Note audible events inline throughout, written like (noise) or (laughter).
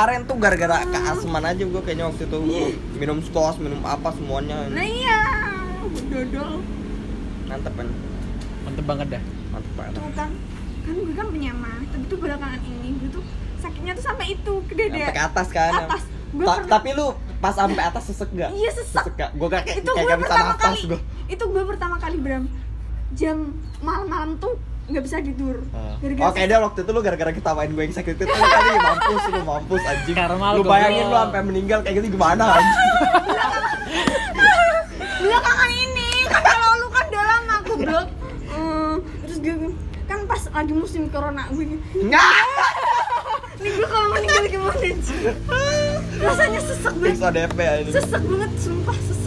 kemarin tuh gara-gara keasman aja gue kayaknya waktu itu. Minum skos minum apa semuanya. Nah iya. Dodol mantep kan? Mantep banget dah. Mantep banget. Tuh kan. Kan gue kan penyamah tapi tuh belakangan ini gue tuh sakitnya tuh sampai itu ke dada sampai ke atas kan? Atas. Gue Ta- pernah tapi lu pas sampai atas sesek gak? iya sesek. Gak? Gue kayak itu kayak gue gak bisa pertama nafas kali. gue itu gue pertama kali Bram. Jam malam-malam tuh nggak bisa tidur Gara-gara Oke deh waktu itu lu gara-gara ketawain gue yang sakit itu lu tadi mampus lu mampus anjing. Karma lu bayangin lu sampai meninggal kayak gitu gimana anjing? belakangan ini kan kalau lu kan udah lama goblok Hmm, terus gue kan pas lagi musim corona gue Enggak. (laughs) nih gue kalau meninggal gimana sih (laughs) rasanya sesek banget Fix ODP ini. sesek banget sumpah sesek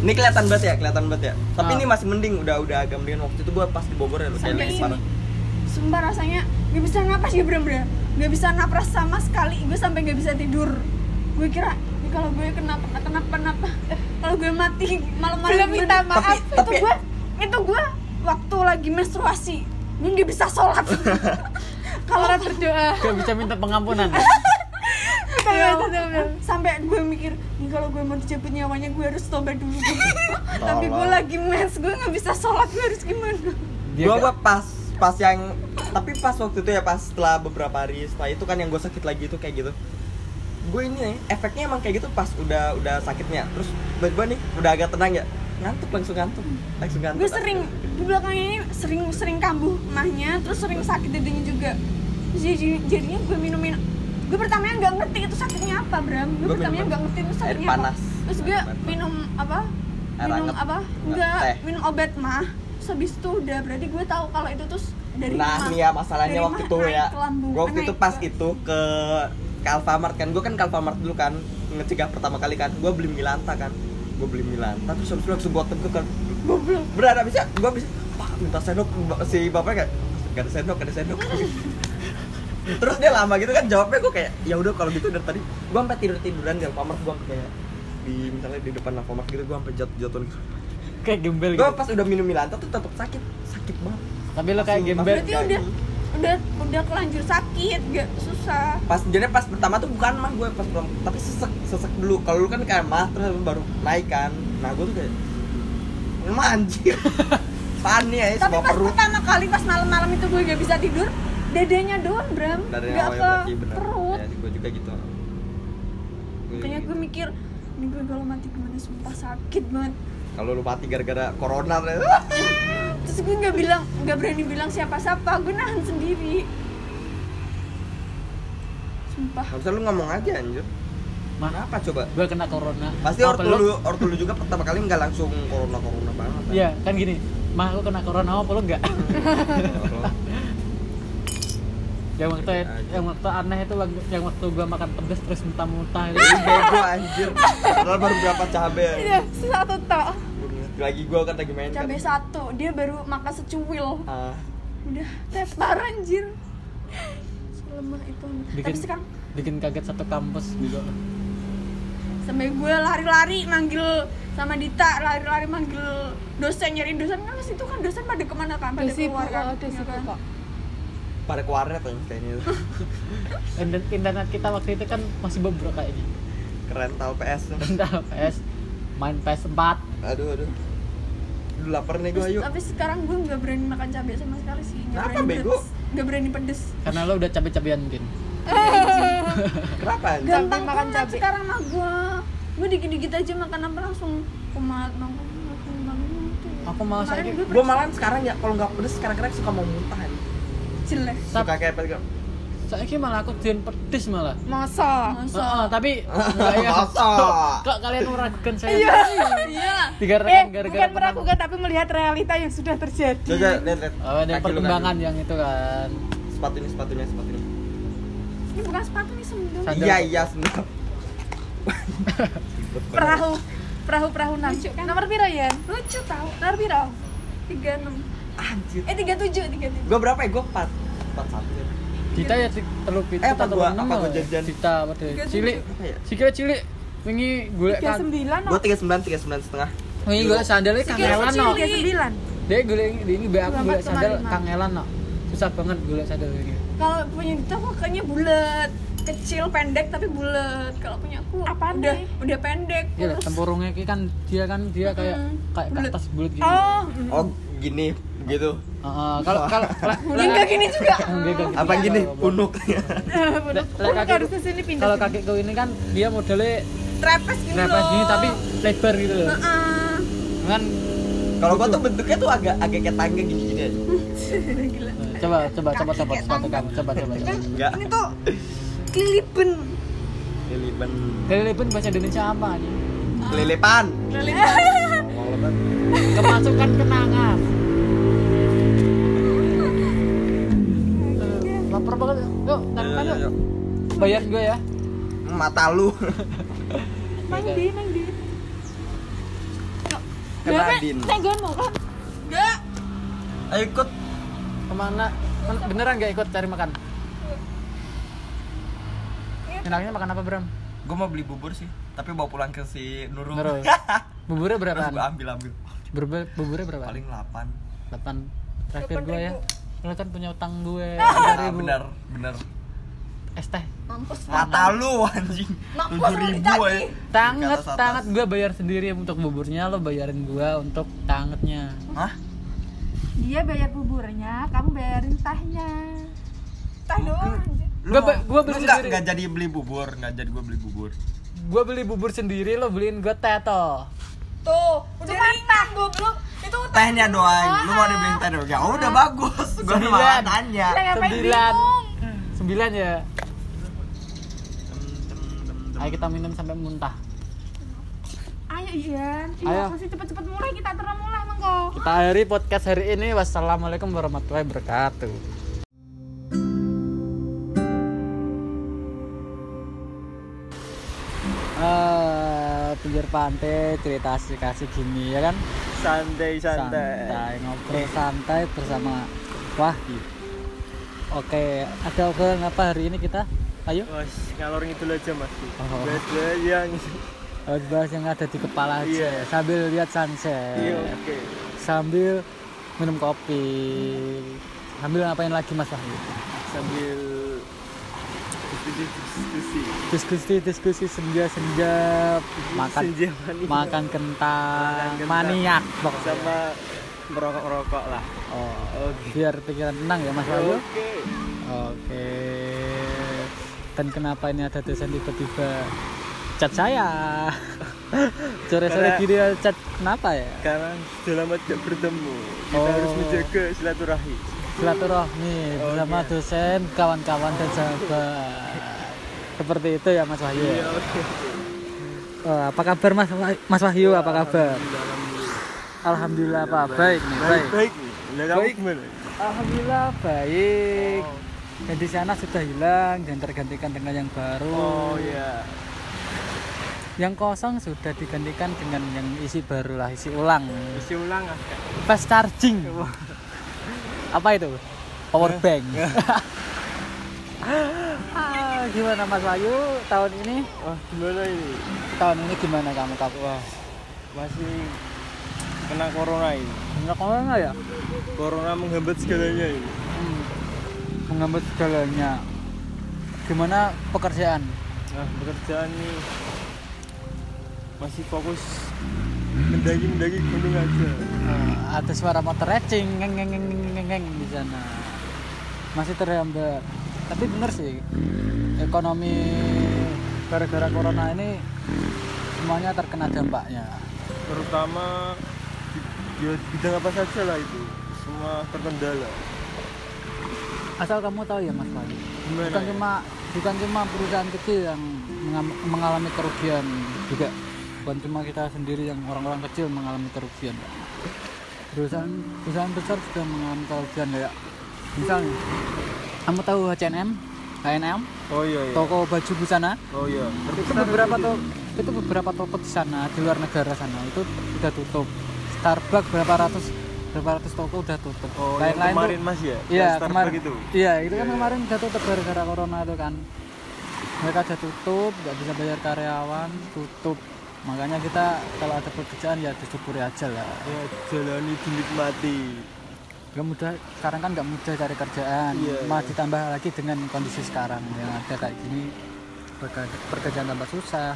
Ini kelihatan banget ya, kelihatan banget ya. Tapi Ah. ini masih mending udah udah agak mendingan waktu itu gue pas di Bogor ya lu kayak sampai lagi ini parah. sumpah rasanya gak bisa napas ya Bram gak bisa napas sama sekali gue sampai gak bisa tidur gue kira "Ini kalau gue kenapa kenapa kenapa kalau gue mati malam-malam minta gimana?" maaf. itu Tapi- gue itu gue waktu lagi menstruasi gue gak bisa sholat (laughs) kalau berdoa. gak bisa minta pengampunan (laughs) Ya, sampai gue mikir nih kalau gue mau dicabut nyawanya gue harus tobat dulu. (laughs) Tapi gue lagi mens gue nggak bisa sholat gue harus gimana? Gue gue pas pas yang tapi pas waktu itu ya pas setelah beberapa hari setelah itu kan yang gue sakit lagi itu kayak gitu. Gue ini nih efeknya emang kayak gitu pas udah udah sakitnya. Terus gue nih udah agak tenang ya ngantuk langsung ngantuk. Langsung ngantuk. Gue sering di belakang ini sering sering kambuh mahnya terus sering sakit dadanya juga. Jadi- jadinya gue minumin gue pertamanya nggak ngerti itu sakitnya apa Bram. Gue Gue pertamanya minum nggak ngerti itu air sakitnya apa. panas. terus gue Air minum apa? Air minum apa? Nggak, enggak minum obat mah terus habis itu udah berarti gue tahu kalau itu tuh dari nah nih ya masalahnya Dari waktu itu ya. gue waktu itu pas itu ke ke Alfamart kan. Gue kan ke Alfamart dulu kan ngecegah pertama kali kan. Gue beli Milanta kan. Gue beli Milanta terus habis itu langsung gue ke kan. Goblok. Berat abisnya gue bisa pak minta sendok si bapaknya kayak gak ada sendok gak ada sendok terus dia lama gitu kan jawabnya gue kayak ya udah kalau gitu dari tadi. Gue sampai tidur tiduran di Alfamart gue kayak di misalnya di depan Alfamart gitu gue sampai jatuh jatuh gitu kayak gembel gue gitu. pas udah minum Milanta tuh tetap sakit sakit banget. Tapi lo kayak gembel berarti udah udah udah kelanjur sakit gak susah. Pas jadi pas pertama tuh bukan mah gue pas pertama tapi sesek sesek dulu. Kalau lu kan kayak mah terus baru naik kan. Nah gue tuh kayak emang anjir. (laughs) Panik ya tapi pas perut. pertama kali pas malam-malam itu gue gak bisa tidur dadanya doang Bram. Dari gak awal ke bener. perut. Ya gue juga gitu. Makanya gue mikir ini gue kalau mati gimana? Sumpah sakit banget. Kalau lu mati gara-gara corona (laughs) terus gue nggak bilang nggak berani bilang siapa-siapa. Gue nahan sendiri. Sumpah. Harusnya lu ngomong aja anjir. Mana? Kenapa coba? gue kena corona. Pasti Apa ortu lu- ortu lu juga pertama kali nggak langsung corona corona banget. kan? Iya kan gini. Mah lu kena corona apa lu enggak (laughs) yang waktu yang waktu aneh itu waktu- yang waktu gua makan pedes terus muntah-muntah itu. Bego anjir. Padahal baru berapa cabe. iya satu tok. Lagi gua kan lagi main kan. cabai satu dia baru makan secuil. Ah, udah tepar anjir. Selemah itu. Bikin tapi sekarang bikin kaget satu kampus juga. Sampai gue lari-lari manggil sama Dita lari-lari manggil dosen nyari dosen. Kan itu kan dosen pada ke mana kan? Pada keluar kan? Oh, ya sibuk kan? Pada keluarnya tuh kayaknya. (laughs) dan internet kita waktu itu kan masih bobrok kayaknya Kerental PS. tuh. entah PS main PS4 Aduh aduh. Udah lapar nih gua Terus, yuk. tapi sekarang gue nggak berani makan cabai sama sekali sih nggak Kenapa, berani bego? pedes nggak berani pedes karena lo udah cabe-cabean mungkin (laughs) Kenapa gampang makan cabai. sekarang mah gue gue dikit-dikit aja makan apa langsung kumat makan aku malah gue Gua malahan sekarang ya kalau nggak pedes sekarang-kadang suka mau muntah. anjir. Jelek Suka kayak apa gitu. saya malah aku dian pedes malah Masa? masa Heeh, tapi (laughs) enggak ya Masa? kok, kok kalian meragukan saya Iya. iya tiga Eh, bukan meragukan tapi melihat realita yang sudah terjadi. Coba lihat lihat. oh lu, perkembangan yang itu kan. Sepatu ini sepatunya sepatu ini. ini bukan sepatu nih sendal. Iya iya sendal. (laughs) Perahu, perahu perahu enam. Kan? Nomor piro ya? lucu tau Nomor piro? tiga enam Anjir. eh tiga tujuh tiga tujuh Gua berapa ya? Gua 4 41 ya. Dita ya telu pitu Eh, apa atau gua- enam apa gua lah. jajan? Dita apa deh Tiga cilik Apa ya? sikile cilik wingi golek Tiga kan sembilan. Gua 39 39 setengah. wingi golek sandalnya kangelan no Tiga sembilan. dia golek ini be aku empat koma sandal kangelan no susah banget golek sandal ini kalau punya Dita kok kayaknya bulat kecil pendek tapi bulat kalau punya aku Apaan udah nih? udah pendek Iya, tempurungnya ini kan dia kan dia kayak kayak ke Bulet. atas bulat gini. oh oh gini gitu Heeh, kalau kalau dia (laughs) nggak gini juga (laughs) Enggak, enggak. apa gini punuk (laughs) Punuk kaki- harusnya sini pindah Kalau sini. kakiku ini kan dia modelnya trapes gini repes loh gini tapi lebar gitu loh. Heeh. Kan kalau gua tuh bentuknya tuh agak agak kayak tangga gini gini aja Gila. coba coba coba coba sepatu kamu coba coba. enggak ini tuh kelilipan lilipan Kelilipun bahasa Indonesia apa nih? kelilipan kelilipan Kemasukan kenangan. Yuk, taruhan yuk. Bayar gue ya. mata lu Nang di, nang di. kena Adin Tenggon mau kan? enggak ayo ikut Ke mana? Men- Beneran gak ikut cari makan? Enaknya makan apa Bram? gua mau beli bubur sih tapi bawa pulang ke si Nurul Nurul. (laughs) Buburnya terus berapaan? gua ambil ambil Bubur, buburnya berapa? paling 8 8 traktir gue ya. Lu kan punya utang gue (laughs) ah, 3000. benar benar Es teh. mampus mata lu anjing Mampus, tujuh ribu aja Tanget, tanget gue bayar sendiri untuk buburnya, lo bayarin gue untuk tangetnya. Hah? Dia bayar buburnya, kamu bayarin tahnya. tah doang. Lu be- gua beli sendiri. nggak jadi beli bubur nggak jadi gua beli bubur Gue beli bubur sendiri, lo beliin gue teh toh. tuh udah ringan goblok itu tehnya doang lu mau dibeliin teh doang ya udah bagus gua Sembilan. malah ngapain Sembilan. Sembilan ya. Ayo kita minum sampai muntah. Ayo Ian, Ayo. iya masih cepet-cepet mulai kita terus mulai mengko. Kita akhiri podcast hari ini. Wassalamualaikum warahmatullahi wabarakatuh. Pinggir pantai cerita kasih gini ya kan? Santai santai. Ngobrol santai bersama Wahyu oke ada obrolan apa hari ini kita? Ayo. Mas, ngalor ngidul aja mas. Oh. Bahas-bahas yang Harus bahas yang ada di kepala aja Iya. sambil lihat sunset. Iya oke. Sambil minum kopi. Sambil ngapain lagi mas Wahyu? Sambil diskusi-diskusi diskusi diskusi senja senja. Makan Senja makan kentang Makan kentang. maniak pokoknya. Sama merokok-rokok lah. Oh, Oke. biar pikiran tenang ya mas Wahyu. Oke. Oke. Dan kenapa ini ada dosen tiba-tiba? Chat saya. Sore-sore gini ya chat kenapa ya? Karena sudah lama tidak bertemu. Kita Oh. harus menjaga silaturahmi silaturahmi bersama Oke. dosen kawan-kawan dan sahabat seperti itu ya mas Wahyu ya? Iya oke Oh, apa kabar Mas Mas Wahyu? Apa kabar? Alhamdulillah apa? Baik nih, baik. Baik Lah kamu Baik. gimana? Alhamdulillah baik. Dan di sana sudah hilang dan tergantikan dengan yang baru. Oh iya Yang kosong sudah digantikan dengan yang isi baru lah, isi ulang. Isi ulang Fast charging. Apa itu? Power bank. (laughs) Ah, gimana Mas Wahyu tahun ini? Wah gimana ini? Tahun ini gimana kamu kamu? Wah masih kena corona ini Enggak corona ya? Corona menghambat segalanya ini Hmm, menghambat segalanya. Gimana pekerjaan? Nah, pekerjaan nih masih fokus mendaki-mendaki gunung aja. Eh, ada suara motor racing ngeng ngeng ngeng ngeng ngeng, ngeng di sana. Masih terhambat. Tapi bener sih ekonomi gara-gara corona ini semuanya terkena dampaknya. Terutama ya, bidang apa saja lah itu, semua terkendala. Asal kamu tahu ya Mas Fadi, bukan ya? cuma bukan cuma perusahaan kecil yang mengalami kerugian juga bukan cuma kita sendiri yang orang-orang kecil mengalami kerugian Pak. Perusahaan perusahaan besar juga mengalami kerugian kayak misalnya kamu tahu H&M H&M Oh iya iya. toko baju busana Oh iya. itu beberapa toko itu beberapa toko di sana di luar negara sana itu udah tutup Starbucks berapa ratus berapa ratus toko udah tutup Oh, lain-lain tuh- kemarin Mas ya? Iya kemarin itu. Iya itu kan Iya, kemarin udah tutup gara-gara corona itu kan. Mereka udah tutup, nggak bisa bayar karyawan, tutup. Makanya kita kalau ada pekerjaan ya disyukuri aja lah. Ya jalani dinikmati. nggak mudah sekarang kan nggak mudah cari kerjaan Iya, malah iya. ditambah lagi dengan kondisi sekarang yang ada kayak gini pekerja- pekerjaan tambah susah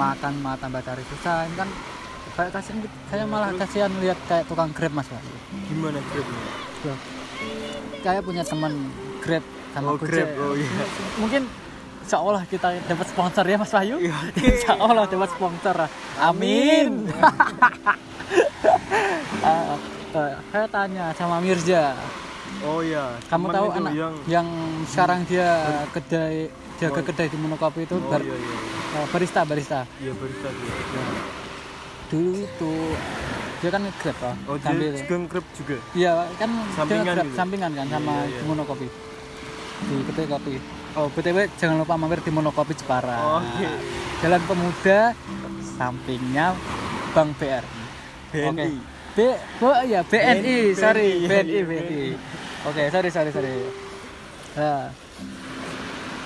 makan malah tambah cari susah ini kan kayak kasihan gitu. saya malah kasihan lihat kayak tukang grab mas Wahyu gimana grabnya kayak punya teman grab sama Oh. Grab, oh, iya. mungkin seolah kita dapat sponsor ya mas Wahyu. Iya, (laughs) seolah dapat sponsor. Amin. Eh, (laughs) saya tanya sama Mirza. Oh ya kamu teman tahu itu anak yang yang, sekarang dia kedai jaga kedai di Monokopi itu oh bar- iya iya. Eh, barista barista. Iya barista dia dulu itu dia kan grab lah oh dia sambil juga grab juga? Iya kan Sampingan dia grab gitu? sampingan kan sama Iya, iya. Monokopi. Di kedai kopi oh btw jangan lupa mampir di Monokopi Jepara Oke. Jalan Pemuda sampingnya Bank BR BNI Oke. B oh iya BNI, BNI, sorry iya, BNI iya, BNI. Oke, sorry sorry sorry. Nah,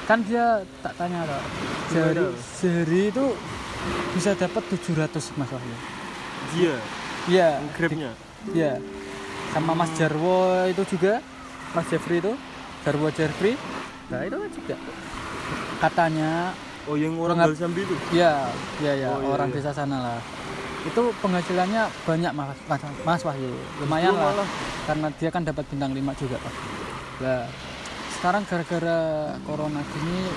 kan dia tak tanya loh. Sehari, Gimana? sehari itu bisa dapat 700 Mas Wahyu. dia Iya, grabnya iya. Sama Mas Jarwo itu juga, Mas Jeffrey itu, Jarwo Jeffrey. Itu kan juga. Katanya oh yang orang Balsambi itu Iya, iya ya, Oh, iya, orang iya. desa sana lah. Itu penghasilannya banyak Mas, Mas, Mas Wahyu. Lumayan lah. malah. Karena dia kan dapat bintang 5 juga, Pak. Lah, sekarang gara-gara corona gini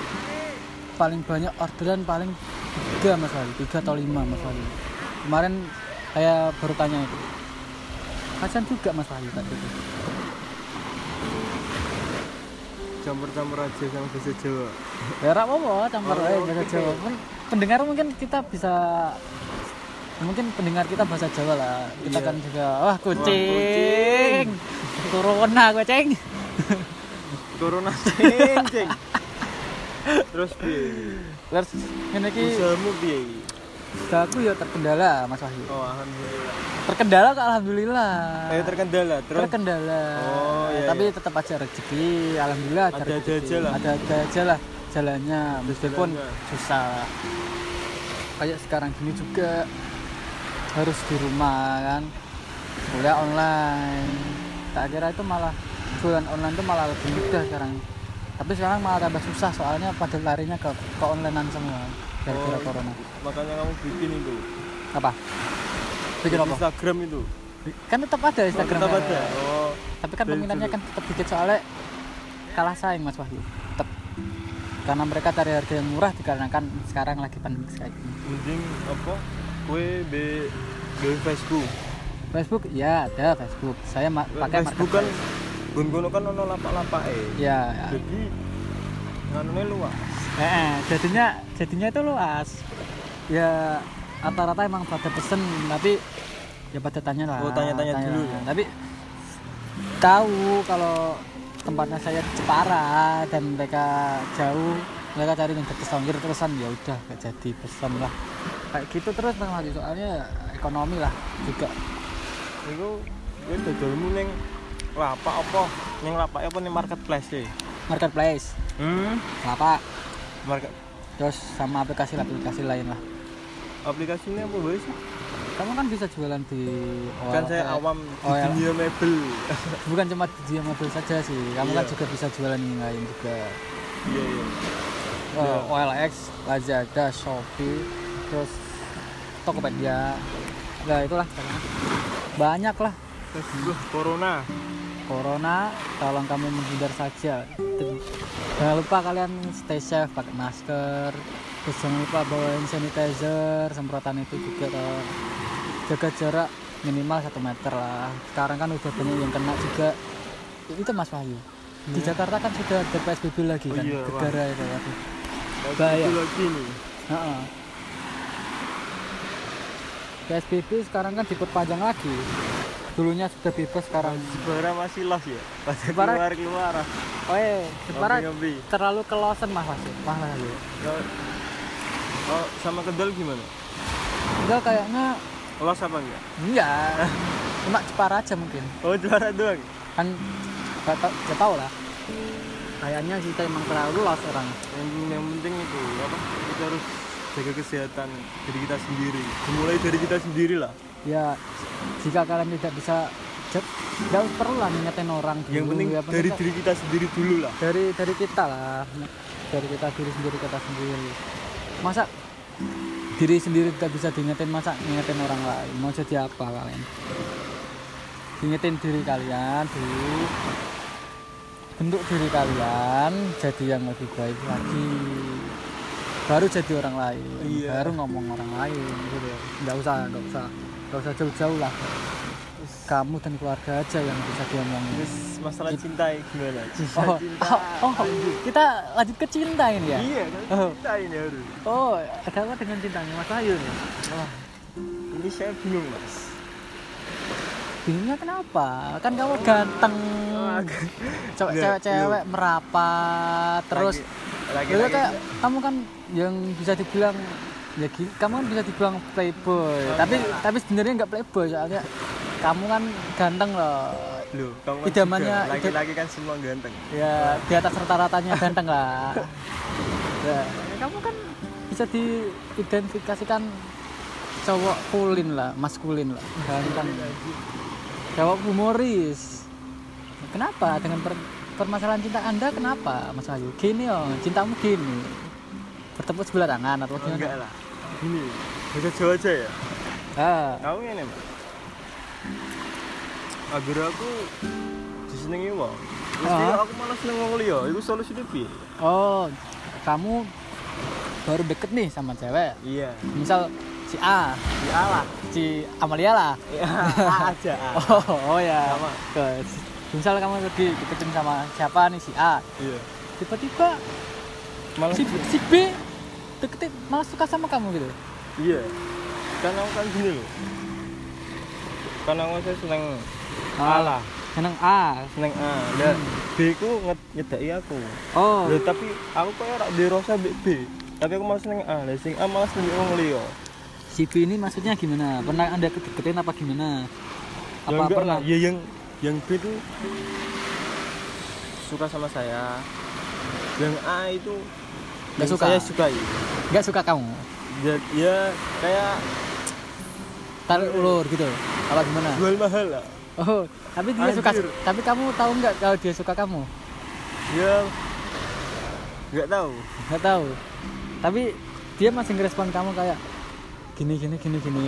paling banyak orderan paling 3 Mas Wahyu, 3 atau 5 Mas Wahyu. Kemarin saya baru tanya itu. Kasian juga Mas Wahyu tadi itu. Campur-campur aja sama bahasa Jawa Ya ora apa-apa, campur Oh, aja bahasa Jawa. Kan pendengar mungkin kita bisa mungkin pendengar kita bahasa Jawa lah. Kita Iya. kan juga wah kucing. kucing. Corona kucing. corona (laughs) ceng ceng terus piye Terus ngene iki usahamu piye aku ya terkendala Mas Wahyu. oh alhamdulillah Terkendala kok alhamdulillah. eh terkendala terus terkendala. Oh, iya, Tapi iya. tetap aja rezeki. Alhamdulillah ada, rezeki. aja lah. Ada-ada aja lah jalannya meskipun susah. Kayak sekarang gini juga harus di rumah kan. Kuliah online. Tak kira itu malah jualan online itu malah lebih mudah sekarang. Tapi sekarang malah tambah susah soalnya pada larinya ke ke onlinean semua gara-gara Oh, corona. makanya kamu bikin itu. Apa? Bikin apa? Instagram itu. Kan tetap ada oh, Instagram. tetap ada. Oh tapi kan Dari peminatnya kan tetap dikit soalnya kalah saing mas Wahyu. Tetap. Karena mereka cari harga yang murah dikarenakan sekarang lagi pandemi kayak gini. Mending apa? Kue be be Facebook. Facebook? Ya ada Facebook. Saya ma- pakai Facebook kan gun kan ono lapak-lapak eh ya jadi nganune luas eh, eh, jadinya jadinya itu luas ya rata-rata emang pada pesen tapi ya pada tanya lah Oh, tanya-tanya dulu ya? tapi tahu kalau tempatnya saya di Jepara dan mereka jauh mereka cari yang dekat Songkir terusan ya udah gak jadi pesan lah kayak gitu terus Bang Wadi soalnya ekonomi lah juga Iku kowe dodolmu ning lapak apa? Ning lapak apa ning marketplace e? marketplace Hmm. apa Market terus sama aplikasi-aplikasi lain lah aplikasinya apa bae sih? kamu kan bisa jualan di kan saya awam di OLX. dunia mebel. (laughs) bukan cuma di dia mobil saja sih kamu kan Iya. juga bisa jualan yang lain juga Iya iya. Eh, OLX Lazada Shopee terus Tokopedia nah itulah banyak lah Terus corona. Corona tolong kamu menghindar saja jangan lupa kalian stay safe pakai masker terus jangan lupa bawa hand sanitizer semprotan itu juga toh. jaga jarak minimal satu meter lah sekarang kan udah banyak yang kena juga itu Mas Wahyu di Jakarta kan sudah ada PSBB lagi Oh kan iya, wah. gegara itu waduh. Lagi Bahaya. lagi nih. Heeh. PSBB sekarang kan diperpanjang lagi dulunya sudah bebas sekarang Jepara masih los ya. Pas Jepara- keluar keluar. oh eh Jepara Ngopi-ngopi. terlalu kelosen mas Wahyu mas Wahyu Kalau- Oh, sama Kendal gimana? enggak kayaknya Los apa enggak? enggak cuma Jepara aja mungkin Oh, juara doang. kan gak tau, gak tau lah kayaknya kita emang terlalu los orang Yang, yang penting itu apa? Kita harus jaga kesehatan diri kita sendiri. Dimulai dari kita sendiri lah. Ya jika kalian tidak bisa Jat- nggak perlu lah ngingetin orang dulu yang penting ya, dari kita- diri kita sendiri dulu lah. Dari dari kita lah. Dari kita diri sendiri kita sendiri. Masa diri sendiri tidak bisa diingetin masa ngingetin orang lain? Mau jadi apa kalian? Ingetin diri kalian dulu bentuk diri kalian jadi yang lebih baik lagi. Baru jadi orang lain. Iya. baru ngomong orang lain gitu nggak usah nggak usah nggak usah jauh-jauh lah. Kamu dan keluarga aja yang bisa diomongin. Terus masalah cinta gimana? Cinta Oh, cinta. oh, oh, kita lanjut ke cinta ini ya? iya Oh. cinta ini harus Oh, ada apa dengan cintanya Mas Ayu nih? Wah, ini saya bingung mas. Bingungnya kenapa? Kan kamu ganteng, (laughs) cewek Nggak, cewek-cewek merapat, terus lagi, Dulu lagi, kayak kamu kan yang bisa dibilang ya gi- kamu kan bisa dibilang playboy, tapi tapi sebenarnya nggak playboy soalnya kamu kan ganteng loh. Loh, kamu kan Idamannya- laki-laki kan semua ganteng Ya di atas rata-ratanya ganteng lah. Ya, kamu kan bisa diidentifikasikan cowok kulin lah, maskulin lah, ganteng. Cowok humoris. Kenapa dengan per- permasalahan cinta Anda kenapa Mas Ayu? Gini oh, cintamu gini. Bertepuk sebelah tangan atau Oh, enggak gimana? lah ini bisa jauh aja ya? Ah, kamu ini mas. Agar aku disenengi wong terus Ah. aku malah seneng wong liya. Itu solusinya piye? Oh, kamu baru deket nih sama cewek. iya. Misal si A, ya lah. Si Amalia lah. ya aja (laughs) Oh, oh ya. Sama. Misal kamu lagi deketin sama siapa nih si A, iya. Tiba-tiba malah si, si B deketin malah suka sama kamu gitu. iya aku kan gini loh kan aku saya seneng A Ah. lah Seneng A. seneng A dan B ku nge- nyedaki aku Oh, Loh, tapi aku kayak rak di rasa B, B tapi aku malah seneng A lah sing A malah seneng wong liya si B ini maksudnya gimana? Pernah Anda deketin apa gimana? ya Apa enggak pernah? ya yang yang B tuh suka sama saya yang A itu Yang suka? saya sukai Nggak suka kamu? ya, ya kayak Tarik ulur gitu? Apa gimana? jual mahal lah Oh, tapi dia suka. Anjir. Tapi kamu tahu nggak kalau dia suka kamu? ya nggak tahu nggak tahu tapi dia masih ngerespon kamu kayak gini gini gini gini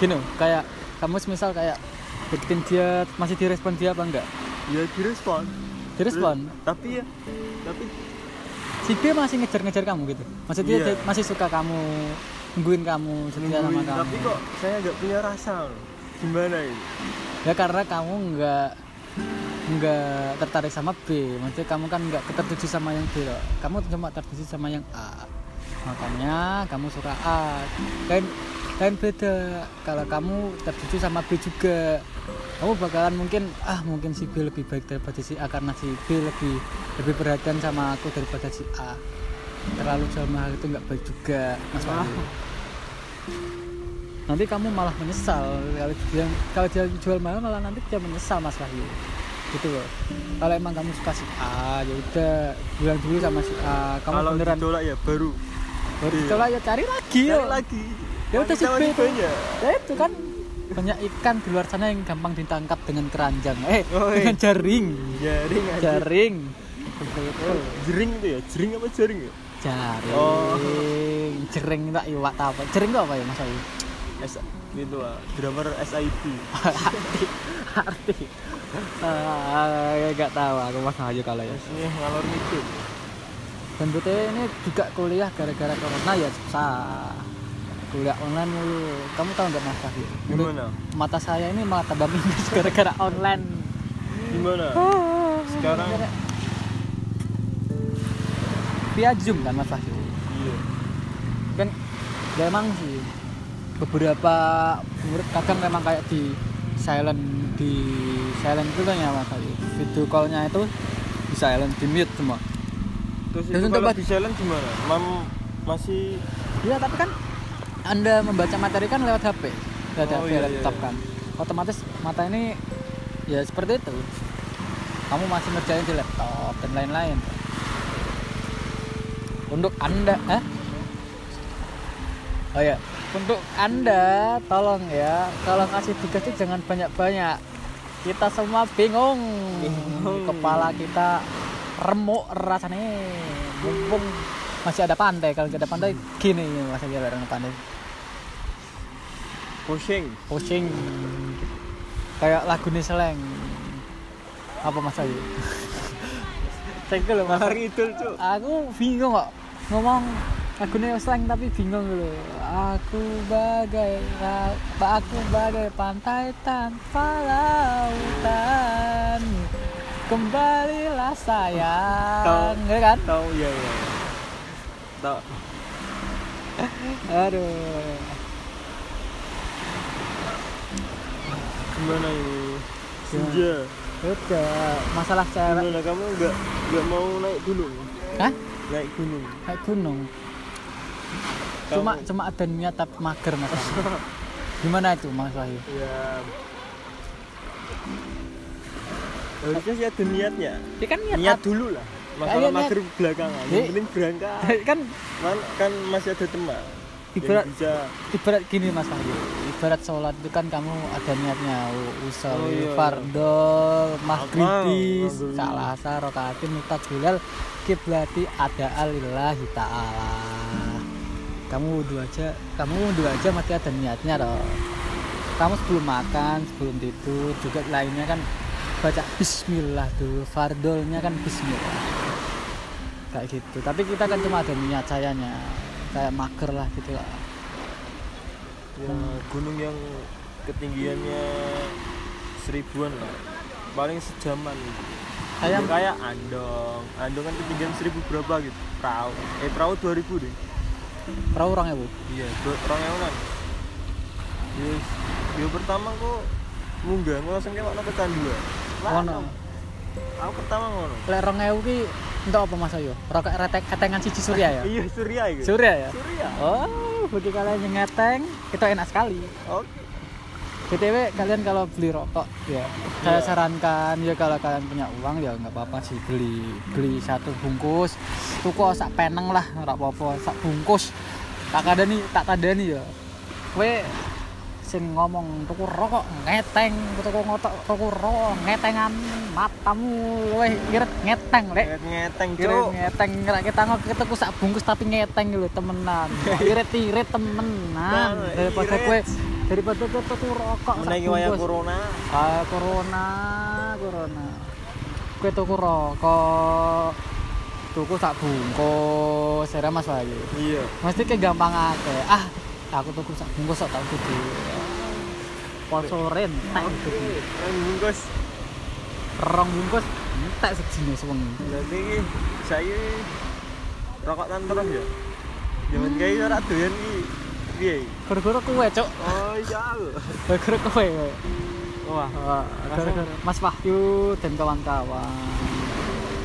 gini kayak kamu misal kayak deketin dia masih direspon dia apa enggak ya direspon direspon tapi ya tapi si B masih ngejar-ngejar kamu gitu? Maksudnya Iya. dia masih suka kamu nungguin kamu setia sama kamu? tapi kok saya nggak punya rasa loh. Gimana ini? Ya karena kamu nggak nggak tertarik sama B. Maksudnya kamu kan nggak tertuju sama yang B loh. Kamu cuma tertuju sama yang A. Makanya kamu suka A. Lain lain beda. Kalau kamu tertuju sama B juga kamu bakalan mungkin ah mungkin si B lebih baik daripada si A karena si B lebih lebih perhatian sama aku daripada si A. Terlalu jual mahal itu nggak baik juga mas Wahyu. Nanti kamu malah menyesal kalau dia kalau dia jual mahal malah nanti dia menyesal mas Wahyu. Gitu loh. Kalau emang kamu suka si A ya udah bilang dulu sama si A. Kamu kalau beneran ditolak ya baru. Baru iya. ditolak ya cari lagi cari lagi ya udah si Wanita B masih itu banyak ya itu kan. Banyak ikan di luar sana yang gampang ditangkap dengan keranjang. Eh Oh, iya. dengan jaring. Jaring aja. Jaring. Betul jering itu ya? Jering apa jaring ya? Jaring. Oh. jering tak iwak apa. Jering itu apa ya mas Ayu? S itu ah drummer SIP arti. Arti. Ah, nggak tahu aku mas Ayu kalau ya. Ini ngalor ngidul dan ini juga kuliah gara-gara corona ya susah kuliah online mulu. Kamu tahu nggak mas Menurut gimana? mata saya ini malah tambah minus gara-gara online. Gimana? Sekarang via zoom kan mas Wahyu iya. Kan ya emang sih beberapa murid kadang memang kayak di silent di silent itu kan ya mas Wahyu video callnya itu di silent di mute semua. Terus itu untuk kalau di jalan gimana? Mam masih Iya tapi kan anda membaca materi kan lewat HP lewat Oh, HP iya, laptop iya, kan? Otomatis mata ini ya seperti itu. Kamu masih ngerjain di laptop dan lain-lain. Untuk anda eh? oh ya untuk anda tolong ya. Kalau ngasih tugas itu jangan banyak-banyak. Kita semua bingung, Bingung. kepala kita remuk rasanya. Mumpung masih ada pantai kalau nggak ada pantai gini masih ada pantai. Pusing pusing kayak lagu nih seleng. Apa mas Ayu Cengkel loh mas. Ngidul cuk. Aku bingung kok. Ngomong lagu nih seleng tapi bingung loh aku bagai aku bagai pantai tanpa lautan. Kembalilah sayang ya kan? tahu ya ya tahu aduh. Gimana ini? Senja. Udah masalah cewek. Gimana kamu nggak nggak mau naik gunung? Hah? naik gunung. Kayak gunung. Cuma cuma ada niat tapi mager mas. (laughs) Gimana itu mas Wahyu? Ya. Harusnya sih ada niatnya. Ya kan niat, niat dulu lah masalah mager belakangan. Yang penting berangkat. Kan kan, kan masih ada teman Ibarat- bisa. ibarat gini mas Wahyu. Ibarat sholat itu kan kamu ada niatnya. Usol Oh, iya. fardo maghribis salah asar rokaatin mutakbilal kiblati ada alillahi ta'ala. Kamu wudhu aja kamu wudhu aja masih ada niatnya loh kamu sebelum makan sebelum tidur juga lainnya kan baca bismillah dulu fardolnya kan bismillah kayak gitu. Tapi kita kan cuma ada niat sayanya kayak mager lah gitu lah. Ya, gunung yang ketinggiannya seribuan lah. Paling sejaman. Gitu. Kayak- Ya, kayak Andong. Andong kan ketinggian seribu berapa gitu? Perahu. Eh perahu 2000 deh. Perahu orang ya bu iya dua orang yang kan? Yes. Dia pertama kok munggah langsung kayak ono kecanduan Lah, Ono. aku pertama ngono. Lek rong ewu ki untuk apa mas Ayo rokok retek etengan siji surya ya? (laughs) Iya surya itu. Surya ya? Surya. Oh bagi kalian yang ngeteng itu enak sekali. Oke. Btw kalian kalau beli rokok ya saya sarankan ya kalau kalian punya uang ya nggak apa-apa sih beli beli satu bungkus. Tuku sak peneng lah nggak apa-apa sak bungkus. Tak ada nih tak ada nih ya. We sing ngomong tuku rokok ngeteng. Tuku ngotok tuku rokok ngetengan matamu. Weh irit ngeteng lek. Ngeteng cuk. ngeteng ngerak kita ngok kita ku sak bungkus tapi ngeteng gitu temenan. Irit irit temenan. Nah, daripada kue daripada kue tuku rokok sak menaiki wayang bungkus. corona. Ah, corona, corona. Kue tuku rokok, tuku sak bungkus, saya Mas Wahyu. iya. Mesti kayak gampang aja. Ah, aku tuku sak bungkus sak tak tuku. Sponsorin, tak yang bungkus Rong bungkus, tak sejenis berarti ini saya rokok tantrem ya zaman kayak ora doyan ki piye Gara-gara kue, Cuk. oh iya Gara-gara kue. wah Wah, gara-gara Mas Wahyu dan kawan-kawan.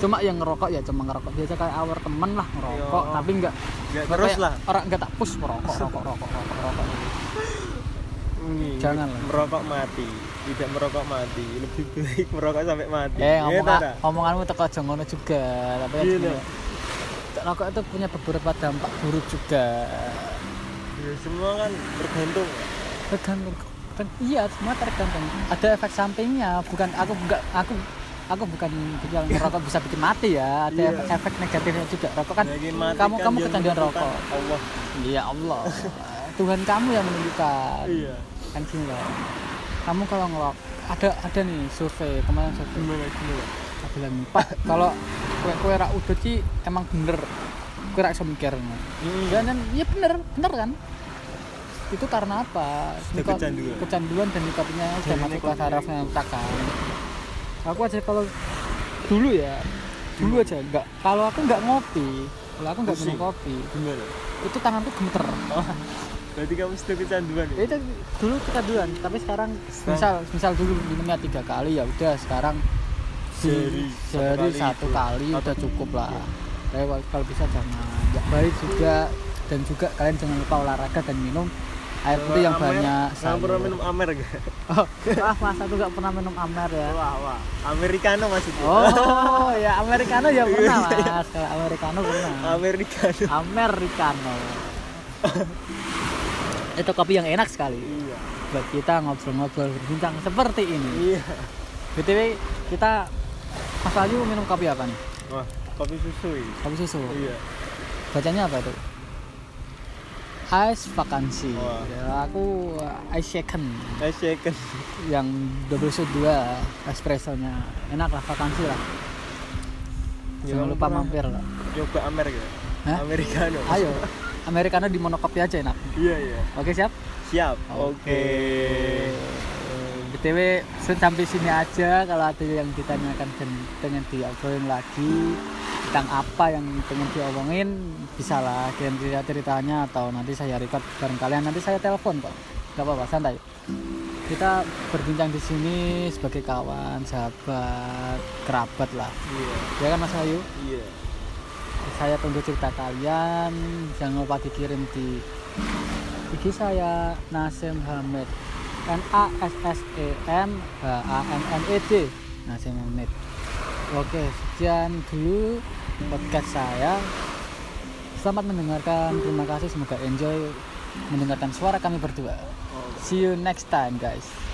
Cuma yang ngerokok ya cuma ngerokok biasa kayak awar temen lah ngerokok, Yo. tapi enggak Nggak terus kayak lah Orang enggak tak push merokok, rokok, rokok, rokok, rokok. Jangan lah. merokok mati tidak merokok mati lebih baik merokok sampai mati Eh, Iya, ngomong tak, tak? omonganmu teko aja ngono juga, tapi kan Iya, gini, rokok itu punya beberapa dampak buruk juga. Ya, semua kan tergantung Tergantung iya semua tergantung ada efek sampingnya bukan aku enggak aku aku bukan bilang rokok bisa bikin mati ya. Ada Iya. efek, negatifnya juga. Rokok kan mati kamu kan kamu kecanduan rokok. Allah. Iya Allah. Tuhan kamu yang menentukan. Iya. Kan gini loh. Kamu kalau ngelok ada ada nih survei kemarin survei. Gimana gimana? Bilang pak kalau kue kue rak udut sih emang bener. Kue rak iso mikir. Hmm. dan dan iya bener bener kan? Itu karena apa? Nikot- kecanduan. kecanduan dan nikotinnya sudah masuk ke saraf yang kan aku aja kalau dulu ya dulu aja enggak kalau aku nggak ngopi kalau aku nggak minum kopi gimana? itu tanganku gemeter. Berarti kamu sudah kecanduan ya? Itu dulu kecanduan tapi sekarang misal misal dulu minumnya tiga kali ya udah sekarang Sehari, sehari satu kali itu. udah cukup lah. Iya. tapi kalau- bisa jangan baik juga. Dan juga kalian jangan lupa olahraga dan minum air putih yang Amer, banyak kamu pernah sayur. minum amer gak? oh, (laughs) wah masa tuh gak pernah minum amer ya? Wah wah. Americano maksudnya oh ya (laughs) americano ya pernah iya. mas. Kalau americano pernah. Americano. Americano. (laughs) Itu kopi yang enak sekali. Iya. Buat kita ngobrol-ngobrol berbincang seperti ini. Iya. Btw kita Mas Wahyu minum kopi apa nih? Wah kopi susu ya. kopi susu. Iya. Bacanya apa itu ice vakansi Wah. ya, aku uh, ice shaken. Ice shaken. Yang double shot dua espressonya. Enak lah vakansi lah. Ya, jangan kamu lupa mampir lah. nyoba Amerika. Hah? Americano. Ayo americano di monokopi aja enak. Iya iya. Oke siap? Siap oke. BTW Sun sampai sini aja kalau ada yang ditanyakan dan pengen diobrolin lagi tentang apa yang pengen diomongin bisa lah kirim cerita ceritanya atau nanti saya record bareng kalian. Nanti saya telepon kok nggak apa-apa santai. Kita berbincang di sini sebagai kawan sahabat kerabat lah. Iya. Ya kan Mas Ayu? Iya. Saya tunggu cerita kalian jangan lupa dikirim di IG saya Nasim Hamid. N A S S E M H A M M E D Nasim Hamid. Oke sekian dulu podcast saya. Selamat mendengarkan. Terima kasih. Semoga enjoy mendengarkan suara kami berdua. See you next time guys